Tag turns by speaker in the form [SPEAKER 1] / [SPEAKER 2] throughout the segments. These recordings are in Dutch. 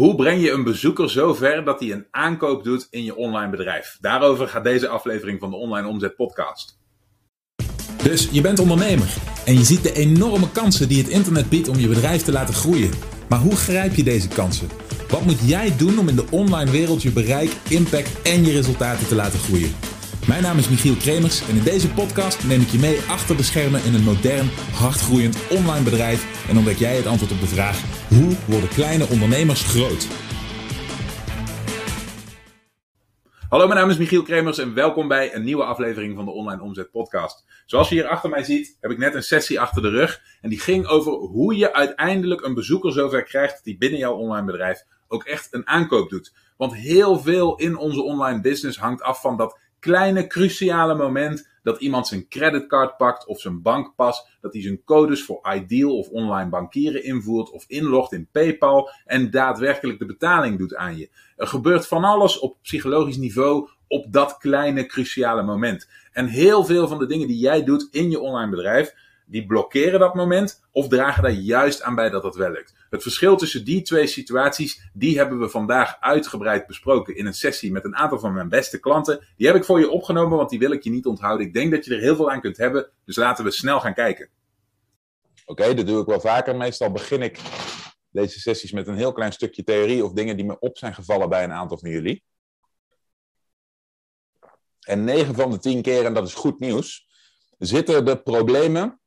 [SPEAKER 1] Hoe breng je een bezoeker zo ver dat hij een aankoop doet in je online bedrijf? Daarover gaat deze aflevering van de Online Omzet Podcast.
[SPEAKER 2] Dus je bent ondernemer en je ziet de enorme kansen die het internet biedt om je bedrijf te laten groeien. Maar hoe grijp je deze kansen? Wat moet jij doen om in de online wereld je bereik, impact en je resultaten te laten groeien? Mijn naam is Michiel Kremers en in deze podcast neem ik je mee achter de schermen in een modern, hardgroeiend online bedrijf en ontdek jij het antwoord op de vraag: hoe worden kleine ondernemers groot?
[SPEAKER 1] Hallo, mijn naam is Michiel Kremers en welkom bij een nieuwe aflevering van de Online Omzet Podcast. Zoals je hier achter mij ziet, heb ik net een sessie achter de rug en die ging over hoe je uiteindelijk een bezoeker zover krijgt hij binnen jouw online bedrijf ook echt een aankoop doet. Want heel veel in onze online business hangt af van dat kleine cruciale moment dat iemand zijn creditcard pakt of zijn bankpas, dat hij zijn codes voor Ideal of online bankieren invoert of inlogt in PayPal en daadwerkelijk de betaling doet aan je. Er gebeurt van alles op psychologisch niveau op dat kleine cruciale moment. En heel veel van de dingen die jij doet in je online bedrijf, die blokkeren dat moment of dragen daar juist aan bij dat het wel. Het verschil tussen die twee situaties, die hebben we vandaag uitgebreid besproken in een sessie met een aantal van mijn beste klanten. Die heb ik voor je opgenomen, want die wil ik je niet onthouden. Ik denk dat je er heel veel aan kunt hebben, dus laten we snel gaan kijken.
[SPEAKER 3] Oké, dat doe ik wel vaker. Meestal begin ik deze sessies met een heel klein stukje theorie of dingen die me op zijn gevallen bij een aantal van jullie. En 9 van de 10 keer, en dat is goed nieuws, zitten de problemen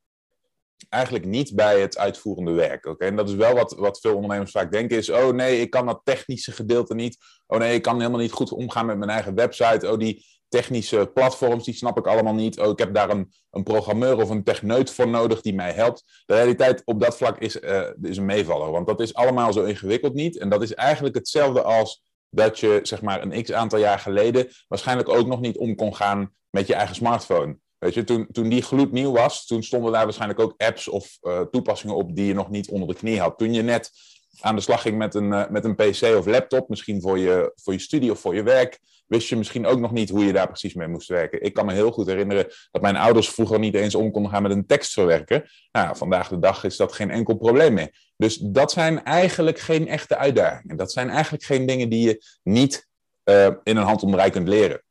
[SPEAKER 3] eigenlijk niet bij het uitvoerende werk. Oké, En dat is wel wat, wat veel ondernemers vaak denken: is, oh nee, ik kan dat technische gedeelte niet. Oh nee, ik kan helemaal niet goed omgaan met mijn eigen website. Oh, die technische platforms, die snap ik allemaal niet. Oh, ik heb daar een, een programmeur of een techneut voor nodig die mij helpt. De realiteit op dat vlak is, uh, is een meevaller, want dat is allemaal zo ingewikkeld niet. En dat is eigenlijk hetzelfde als dat je, zeg maar, een x aantal jaar geleden waarschijnlijk ook nog niet om kon gaan met je eigen smartphone. Weet je, toen, toen die gloednieuw was, toen stonden daar waarschijnlijk ook apps of uh, toepassingen op die je nog niet onder de knie had. Toen je net aan de slag ging met een, uh, met een PC of laptop, misschien voor je, voor je studie of voor je werk, wist je misschien ook nog niet hoe je daar precies mee moest werken. Ik kan me heel goed herinneren dat mijn ouders vroeger niet eens om konden gaan met een tekstverwerker. Nou, vandaag de dag is dat geen enkel probleem meer. Dus dat zijn eigenlijk geen echte uitdagingen. Dat zijn eigenlijk geen dingen die je niet uh, in een handomdraai kunt leren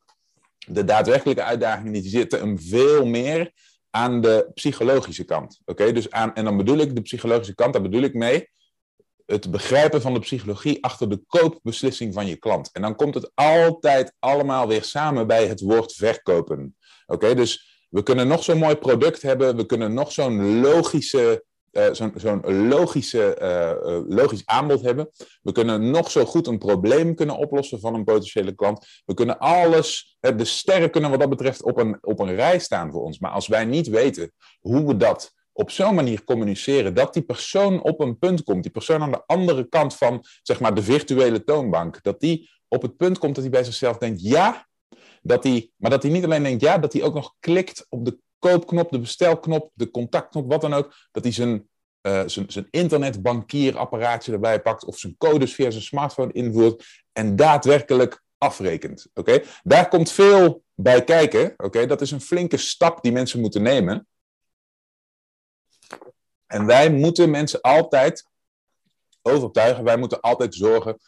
[SPEAKER 3] de daadwerkelijke uitdagingen die zitten hem veel meer aan de psychologische kant. Oké, dus aan, en dan bedoel ik de psychologische kant, daar bedoel ik mee het begrijpen van de psychologie achter de koopbeslissing van je klant. En dan komt het altijd allemaal weer samen bij het woord verkopen. Oké, dus we kunnen nog zo'n mooi product hebben, we kunnen nog zo'n logische uh, zo'n zo logische, uh, logisch aanbod hebben. We kunnen nog zo goed een probleem kunnen oplossen van een potentiële klant. We kunnen alles, de sterren kunnen wat dat betreft op een, op een rij staan voor ons. Maar als wij niet weten hoe we dat op zo'n manier communiceren dat die persoon op een punt komt, die persoon aan de andere kant van zeg maar, de virtuele toonbank, dat die op het punt komt dat hij bij zichzelf denkt ja, dat hij, maar dat hij niet alleen denkt ja, dat hij ook nog klikt op de koopknop, de bestelknop, de contactknop, wat dan ook, dat hij zijn, uh, zijn, zijn internetbankierapparaatje erbij pakt of zijn codes via zijn smartphone invoert en daadwerkelijk afrekent. Oké, Daar komt veel bij kijken. Oké, Dat is een flinke stap die mensen moeten nemen. En wij moeten mensen altijd overtuigen, wij moeten altijd zorgen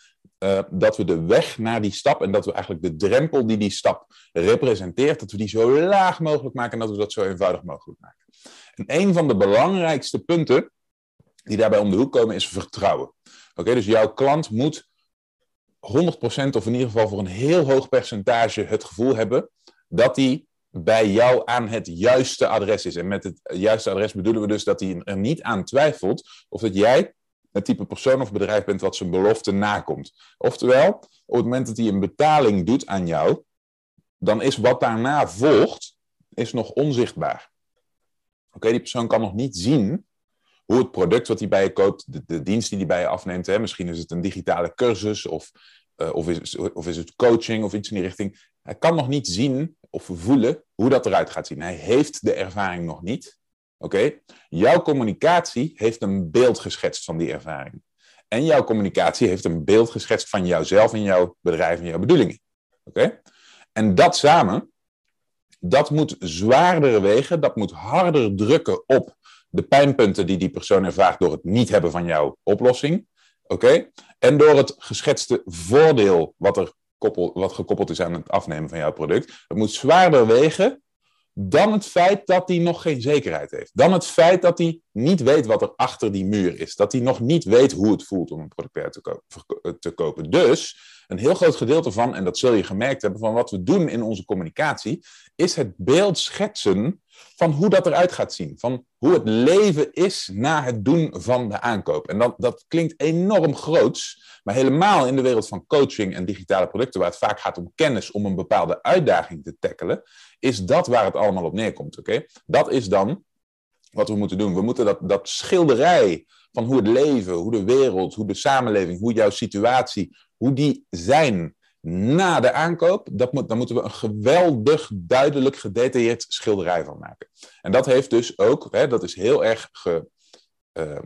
[SPEAKER 3] uh, dat we de weg naar die stap en dat we eigenlijk de drempel die die stap representeert, dat we die zo laag mogelijk maken en dat we dat zo eenvoudig mogelijk maken. En een van de belangrijkste punten die daarbij om de hoek komen is vertrouwen. Oké, dus jouw klant moet 100% of in ieder geval voor een heel hoog percentage het gevoel hebben dat hij bij jou aan het juiste adres is. En met het juiste adres bedoelen we dus dat hij er niet aan twijfelt of dat jij het type persoon of bedrijf bent wat zijn belofte nakomt. Oftewel, op het moment dat hij een betaling doet aan jou, dan is wat daarna volgt, is nog onzichtbaar. Oké, die persoon kan nog niet zien hoe het product wat hij bij je koopt, de, de dienst die hij bij je afneemt, hè, misschien is het een digitale cursus of, uh, of, is, of is het coaching of iets in die richting. Hij kan nog niet zien of voelen hoe dat eruit gaat zien. Hij heeft de ervaring nog niet. Oké? Jouw communicatie heeft een beeld geschetst van die ervaring. En jouw communicatie heeft een beeld geschetst van jouzelf en jouw bedrijf en jouw bedoelingen. Oké? En dat samen, dat moet zwaarder wegen, dat moet harder drukken op de pijnpunten die die persoon ervaart door het niet hebben van jouw oplossing. Oké? En door het geschetste voordeel wat, er koppel, wat gekoppeld is aan het afnemen van jouw product, het moet zwaarder wegen dan het feit dat hij nog geen zekerheid heeft. Dan het feit dat hij niet weet wat er achter die muur is. Dat hij nog niet weet hoe het voelt om een product te, kopen. Te kopen. Dus een heel groot gedeelte van, en dat zul je gemerkt hebben, van wat we doen in onze communicatie, is het beeld schetsen van hoe dat eruit gaat zien. Van hoe het leven is na het doen van de aankoop. En dat, dat klinkt enorm groots, maar helemaal in de wereld van coaching en digitale producten, waar het vaak gaat om kennis, om een bepaalde uitdaging te tackelen, is dat waar het allemaal op neerkomt. Oké? Dat is dan wat we moeten doen. We moeten dat, dat schilderij van hoe het leven, hoe de wereld, hoe de samenleving, hoe jouw situatie, hoe die zijn na de aankoop, dat moet, dan moeten we een geweldig duidelijk gedetailleerd schilderij van maken. En dat heeft dus ook, hè, dat is heel erg ge, uh,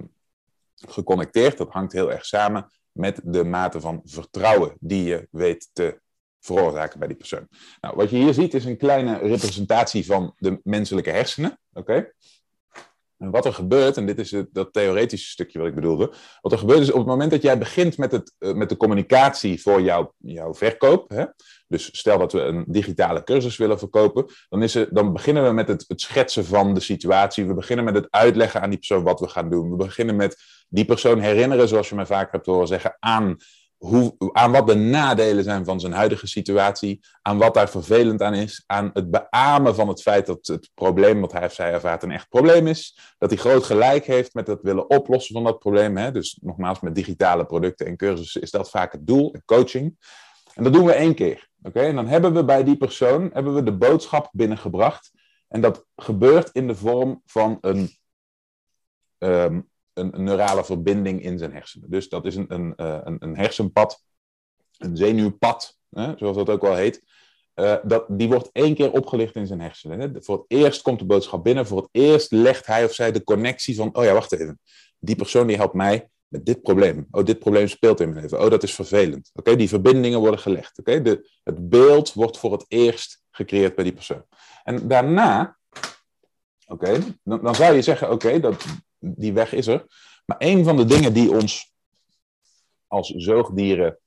[SPEAKER 3] geconnecteerd, dat hangt heel erg samen met de mate van vertrouwen die je weet te veroorzaken bij die persoon. Nou, wat je hier ziet is een kleine representatie van de menselijke hersenen. Oké? Wat er gebeurt, en dit is het, dat theoretische stukje wat ik bedoelde. Wat er gebeurt is op het moment dat jij begint met, het, eh, met de communicatie voor jouw, jouw verkoop. Hè, dus stel dat we een digitale cursus willen verkopen. Dan, is het, dan beginnen we met het, het schetsen van de situatie. We beginnen met het uitleggen aan die persoon wat we gaan doen. We beginnen met die persoon herinneren, zoals je mij vaak hebt horen zeggen, aan hoe, aan wat de nadelen zijn van zijn huidige situatie, aan wat daar vervelend aan is, aan het beamen van het feit dat het probleem wat hij of zij ervaart een echt probleem is, dat hij groot gelijk heeft met het willen oplossen van dat probleem. Hè? Dus nogmaals, met digitale producten en cursussen is dat vaak het doel, coaching. En dat doen we één keer. Oké, En dan hebben we bij die persoon hebben we de boodschap binnengebracht. En dat gebeurt in de vorm van een ehm, een, neurale verbinding in zijn hersenen. Dus dat is een, een, eh, een, een hersenpad, een zenuwpad, hè, zoals dat ook wel heet. Uh, dat, die wordt één keer opgelicht in zijn hersenen. Hè. Voor het eerst komt de boodschap binnen. Voor het eerst legt hij of zij de connectie van: oh ja, wacht even. Die persoon die helpt mij met dit probleem. Oh, dit probleem speelt in mijn leven. Oh, dat is vervelend. Oké, die verbindingen worden gelegd. Oké, de, het beeld wordt voor het eerst gecreëerd bij die persoon. En daarna, oké, dan, dan, zou je zeggen: oké, dat die weg is er. Maar een van de dingen die ons als zoogdieren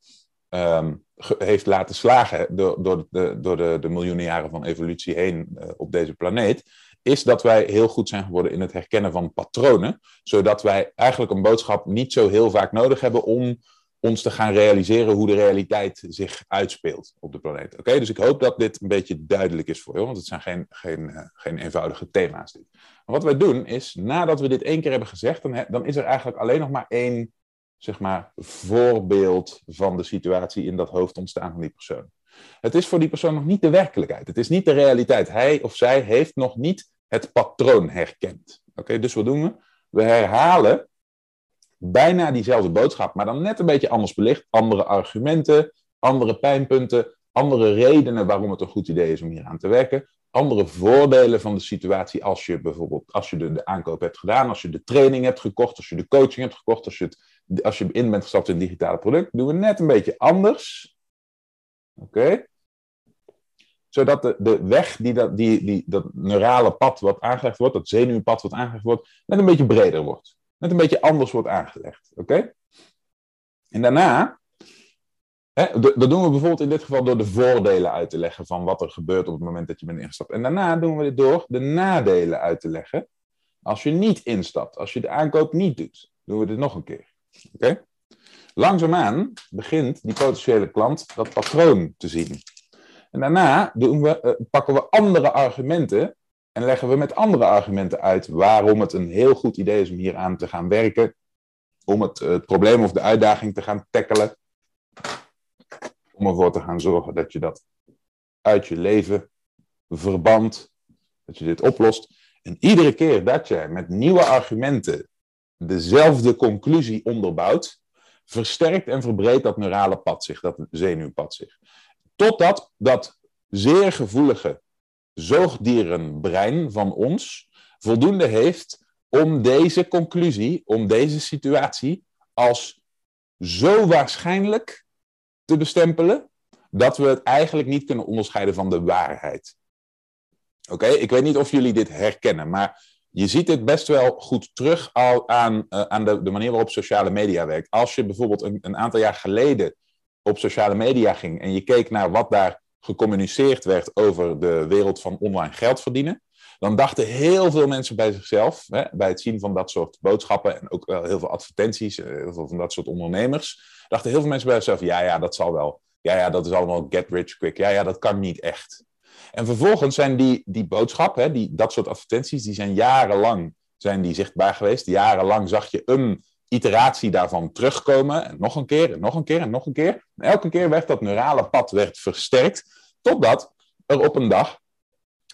[SPEAKER 3] ehm, heeft laten slagen door, door, de, door de, de miljoenen jaren van evolutie heen uh, op deze planeet, is dat wij heel goed zijn geworden in het herkennen van patronen, zodat wij eigenlijk een boodschap niet zo heel vaak nodig hebben om ons te gaan realiseren hoe de realiteit zich uitspeelt op de planeet. Oké, dus ik hoop dat dit een beetje duidelijk is voor je, want het zijn geen, geen, uh, geen eenvoudige thema's. Maar wat wij doen is, nadat we dit één keer hebben gezegd, dan, dan is er eigenlijk alleen nog maar één zeg maar, voorbeeld van de situatie in dat hoofd ontstaan van die persoon. Het is voor die persoon nog niet de werkelijkheid. Het is niet de realiteit. Hij of zij heeft nog niet het patroon herkend. Oké, dus wat doen we? We herhalen bijna diezelfde boodschap, maar dan net een beetje anders belicht. Andere argumenten, andere pijnpunten, andere redenen waarom het een goed idee is om hier aan te werken. Andere voordelen van de situatie als je bijvoorbeeld als je de, de aankoop hebt gedaan, als je de training hebt gekocht, als je de coaching hebt gekocht, als je, het, als je in bent gestapt in een digitale product, doen we net een beetje anders. Oké? Zodat de, de weg, die dat, die, die, dat neurale pad wat aangelegd wordt, dat zenuwpad wat aangelegd wordt, net een beetje breder wordt net een beetje anders wordt aangelegd. Oké? En daarna, hè, dat doen we bijvoorbeeld in dit geval door de voordelen uit te leggen van wat er gebeurt op het moment dat je bent ingestapt. En daarna doen we dit door de nadelen uit te leggen als je niet instapt, als je de aankoop niet doet. Doen we dit nog een keer. Oké? Langzaamaan begint die potentiële klant dat patroon te zien. En daarna doen we, uh, pakken we andere argumenten en leggen we met andere argumenten uit waarom het een heel goed idee is om hier aan te gaan werken. Om het, het probleem of de uitdaging te gaan tackelen. Om ervoor te gaan zorgen dat je dat uit je leven verbandt. Dat je dit oplost. En iedere keer dat je met nieuwe argumenten dezelfde conclusie onderbouwt, versterkt en verbreedt dat neurale pad zich, dat zenuwpad zich. Totdat dat zeer gevoelige zoogdierenbrein van ons voldoende heeft om deze conclusie, om deze situatie als zo waarschijnlijk te bestempelen dat we het eigenlijk niet kunnen onderscheiden van de waarheid. Oké, ik weet niet of jullie dit herkennen, maar je ziet dit best wel goed terug al aan, uh, aan de, de, manier waarop sociale media werkt. Als je bijvoorbeeld een, een, aantal jaar geleden op sociale media ging en je keek naar wat daar gecommuniceerd werd over de wereld van online geld verdienen, dan dachten heel veel mensen bij zichzelf, hè, bij het zien van dat soort boodschappen en ook wel heel veel advertenties, eh, van dat soort ondernemers, dachten heel veel mensen bij zichzelf, ja, ja, dat zal wel. Ja, ja, dat is allemaal get rich quick. Ja, ja, dat kan niet echt. En vervolgens zijn die, die boodschappen, die, dat soort advertenties, die zijn jarenlang zijn die zichtbaar geweest. Jarenlang zag je een iteratie daarvan terugkomen. En nog een keer, en nog een keer, en nog een keer. Elke keer werd dat neurale pad werd versterkt. Totdat er op een dag,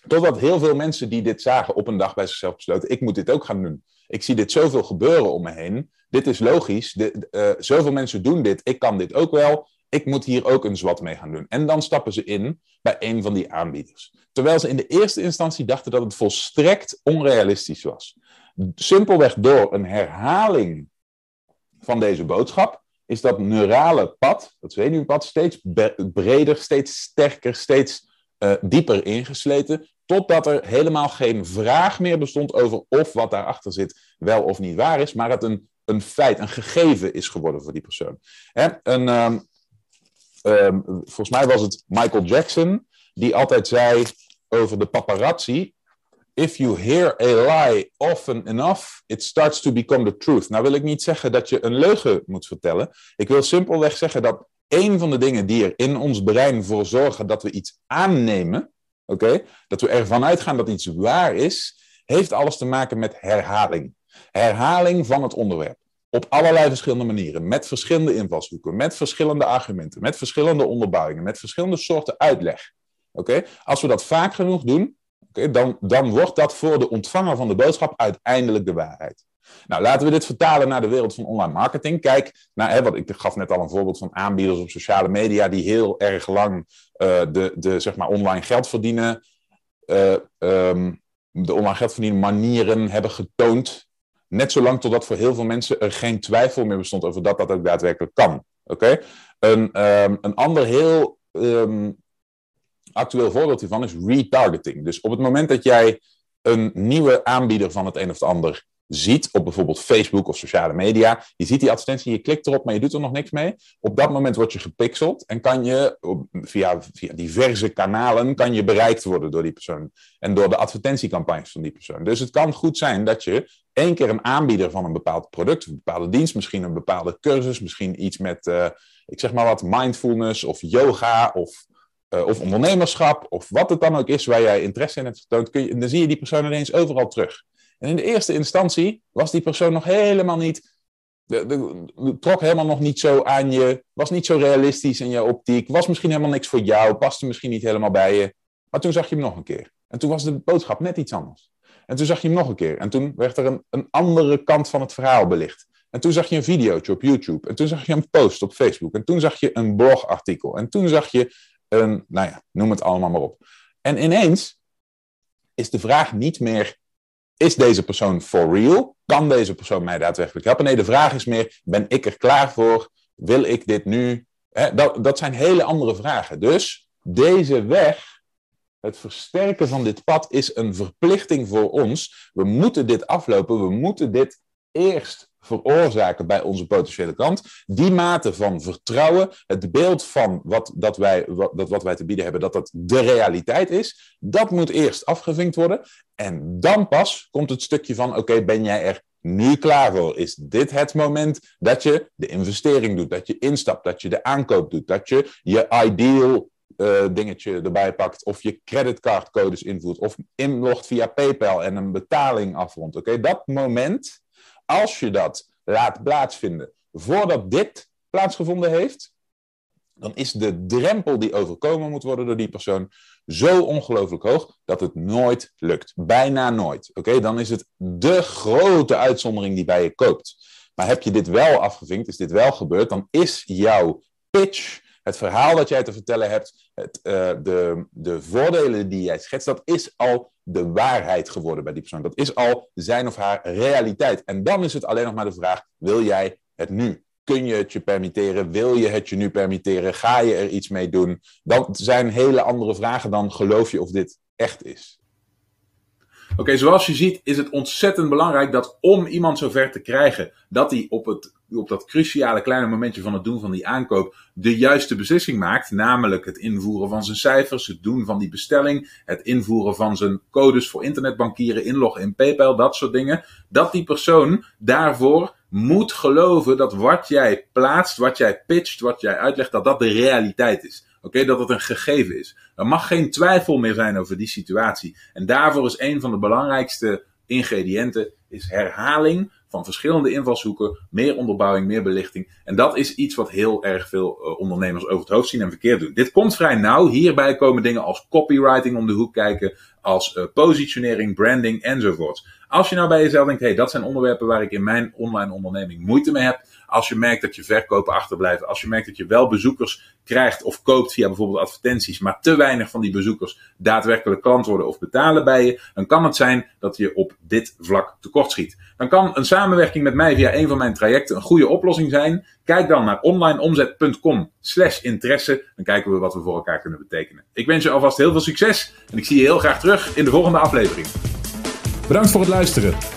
[SPEAKER 3] totdat heel veel mensen die dit zagen op een dag bij zichzelf besloten, ik moet dit ook gaan doen. Ik zie dit zoveel gebeuren om me heen. Dit is logisch. De, uh, zoveel mensen doen dit. Ik kan dit ook wel ik moet hier ook een zwart mee gaan doen. En dan stappen ze in bij een van die aanbieders. Terwijl ze in de eerste instantie dachten dat het volstrekt onrealistisch was. Simpelweg door een herhaling van deze boodschap is dat neurale pad, dat zenuwpad, steeds breder, steeds sterker, steeds uh, dieper ingesleten. Totdat er helemaal geen vraag meer bestond over of wat daarachter zit wel of niet waar is, maar het een, een feit, een gegeven is geworden voor die persoon. Hè? Een, um, um, volgens mij was het Michael Jackson, die altijd zei over de paparazzi. If you hear a lie often enough, it starts to become the truth. Nou wil ik niet zeggen dat je een leugen moet vertellen. Ik wil simpelweg zeggen dat een van de dingen die er in ons brein voor zorgen dat we iets aannemen, oké, dat we ervan uitgaan dat iets waar is, heeft alles te maken met herhaling. Herhaling van het onderwerp. Op allerlei verschillende manieren, met verschillende invalshoeken, met verschillende argumenten, met verschillende onderbouwingen, met verschillende soorten uitleg. Oké? Als we dat vaak genoeg doen, dan, dan wordt dat voor de ontvanger van de boodschap uiteindelijk de waarheid. Nou, laten we dit vertalen naar de wereld van online marketing. Kijk, naar, hè, wat, ik gaf net al een voorbeeld van aanbieders op sociale media die heel erg lang uh, de, de zeg maar, online geld verdienen, uh, um, de online geld verdienen manieren hebben getoond Net zolang totdat voor heel veel mensen er geen twijfel meer bestond over dat dat ook daadwerkelijk kan. Oké? Een, um, een ander heel um, actueel voorbeeld hiervan is retargeting. Dus op het moment dat jij een nieuwe aanbieder van het een of het ander ziet op bijvoorbeeld Facebook of sociale media. Je ziet die advertentie, je klikt erop, maar je doet er nog niks mee. Op dat moment word je gepixeld en kan je via, via diverse kanalen kan je bereikt worden door die persoon. En door de advertentiecampagnes van die persoon. Dus het kan goed zijn dat je één keer een aanbieder van een bepaald product, een bepaalde dienst, misschien een bepaalde cursus, misschien iets met, uh, ik zeg maar wat, mindfulness of yoga of, uh, of ondernemerschap of wat het dan ook is waar jij interesse in hebt getoond, kun je, dan zie je die persoon ineens overal terug. En in de eerste instantie was die persoon nog helemaal niet, de, trok helemaal nog niet zo aan je, was niet zo realistisch in je optiek, was misschien helemaal niks voor jou, paste misschien niet helemaal bij je. Maar toen zag je hem nog een keer. En toen was de boodschap net iets anders. En toen zag je hem nog een keer. En toen werd er een, een andere kant van het verhaal belicht. En toen zag je een videootje op YouTube. En toen zag je een post op Facebook. En toen zag je een blogartikel. En toen zag je een, nou ja, noem het allemaal maar op. En ineens is de vraag niet meer is deze persoon for real? Kan deze persoon mij daadwerkelijk helpen? Nee, de vraag is meer, ben ik er klaar voor? Wil ik dit nu? dat, dat zijn hele andere vragen. Dus deze weg, het versterken van dit pad, is een verplichting voor ons. We moeten dit aflopen, we moeten dit eerst veroorzaken bij onze potentiële klant. Die mate van vertrouwen, het beeld van wat, dat wij, wat, dat wat wij te bieden hebben, dat dat de realiteit is, dat moet eerst afgevinkt worden. En dan pas komt het stukje van, oké, ben jij er nu klaar voor? Is dit het moment dat je de investering doet, dat je instapt, dat je de aankoop doet, dat je je ideal uh, dingetje erbij pakt, of je creditcardcodes invoert, of inlogt via PayPal en een betaling afrondt. Oké, dat moment als je dat laat plaatsvinden voordat dit plaatsgevonden heeft, dan is de drempel die overkomen moet worden door die persoon zo ongelooflijk hoog dat het nooit lukt. Bijna nooit. Oké, dan is het de grote uitzondering die bij je koopt. Maar heb je dit wel afgevinkt, is dit wel gebeurd, dan is jouw pitch, het verhaal dat jij te vertellen hebt, het, uh, de, de voordelen die jij schetst, dat is al de waarheid geworden bij die persoon. Dat is al zijn of haar realiteit. En dan is het alleen nog maar de vraag: wil jij het nu? Kun je het je permitteren? Wil je het je nu permitteren? Ga je er iets mee doen? Dat zijn hele andere vragen dan geloof je of dit echt is.
[SPEAKER 1] Oké, zoals je ziet is het ontzettend belangrijk dat om iemand zover te krijgen dat hij op, het, op dat cruciale kleine momentje van het doen van die aankoop de juiste beslissing maakt, namelijk het invoeren van zijn cijfers, het doen van die bestelling, het invoeren van zijn codes voor internetbankieren, inloggen in PayPal, dat soort dingen, dat die persoon daarvoor moet geloven dat wat jij plaatst, wat jij pitcht, wat jij uitlegt, dat dat de realiteit is. Oké, dat het een gegeven is. Er mag geen twijfel meer zijn over die situatie. En daarvoor is een van de belangrijkste ingrediënten is herhaling van verschillende invalshoeken, meer onderbouwing, meer belichting. En dat is iets wat heel erg veel uh, ondernemers over het hoofd zien en verkeerd doen. Dit komt vrij nauw. Hierbij komen dingen als copywriting om de hoek kijken, als uh, positionering, branding enzovoorts. Als je nou bij jezelf denkt, hey, dat zijn onderwerpen waar ik in mijn online onderneming moeite mee heb. Als je merkt dat je verkopen achterblijven, als je merkt dat je wel bezoekers krijgt of koopt via bijvoorbeeld advertenties, maar te weinig van die bezoekers daadwerkelijk klant worden of betalen bij je, dan kan het zijn dat je op dit vlak tekortschiet. Dan kan een samenwerking met mij via een van mijn trajecten een goede oplossing zijn. Kijk dan naar onlineomzet.com slash interesse. Dan kijken we wat we voor elkaar kunnen betekenen. Ik wens je alvast heel veel succes en ik zie je heel graag terug in de volgende aflevering.
[SPEAKER 2] Bedankt voor het luisteren.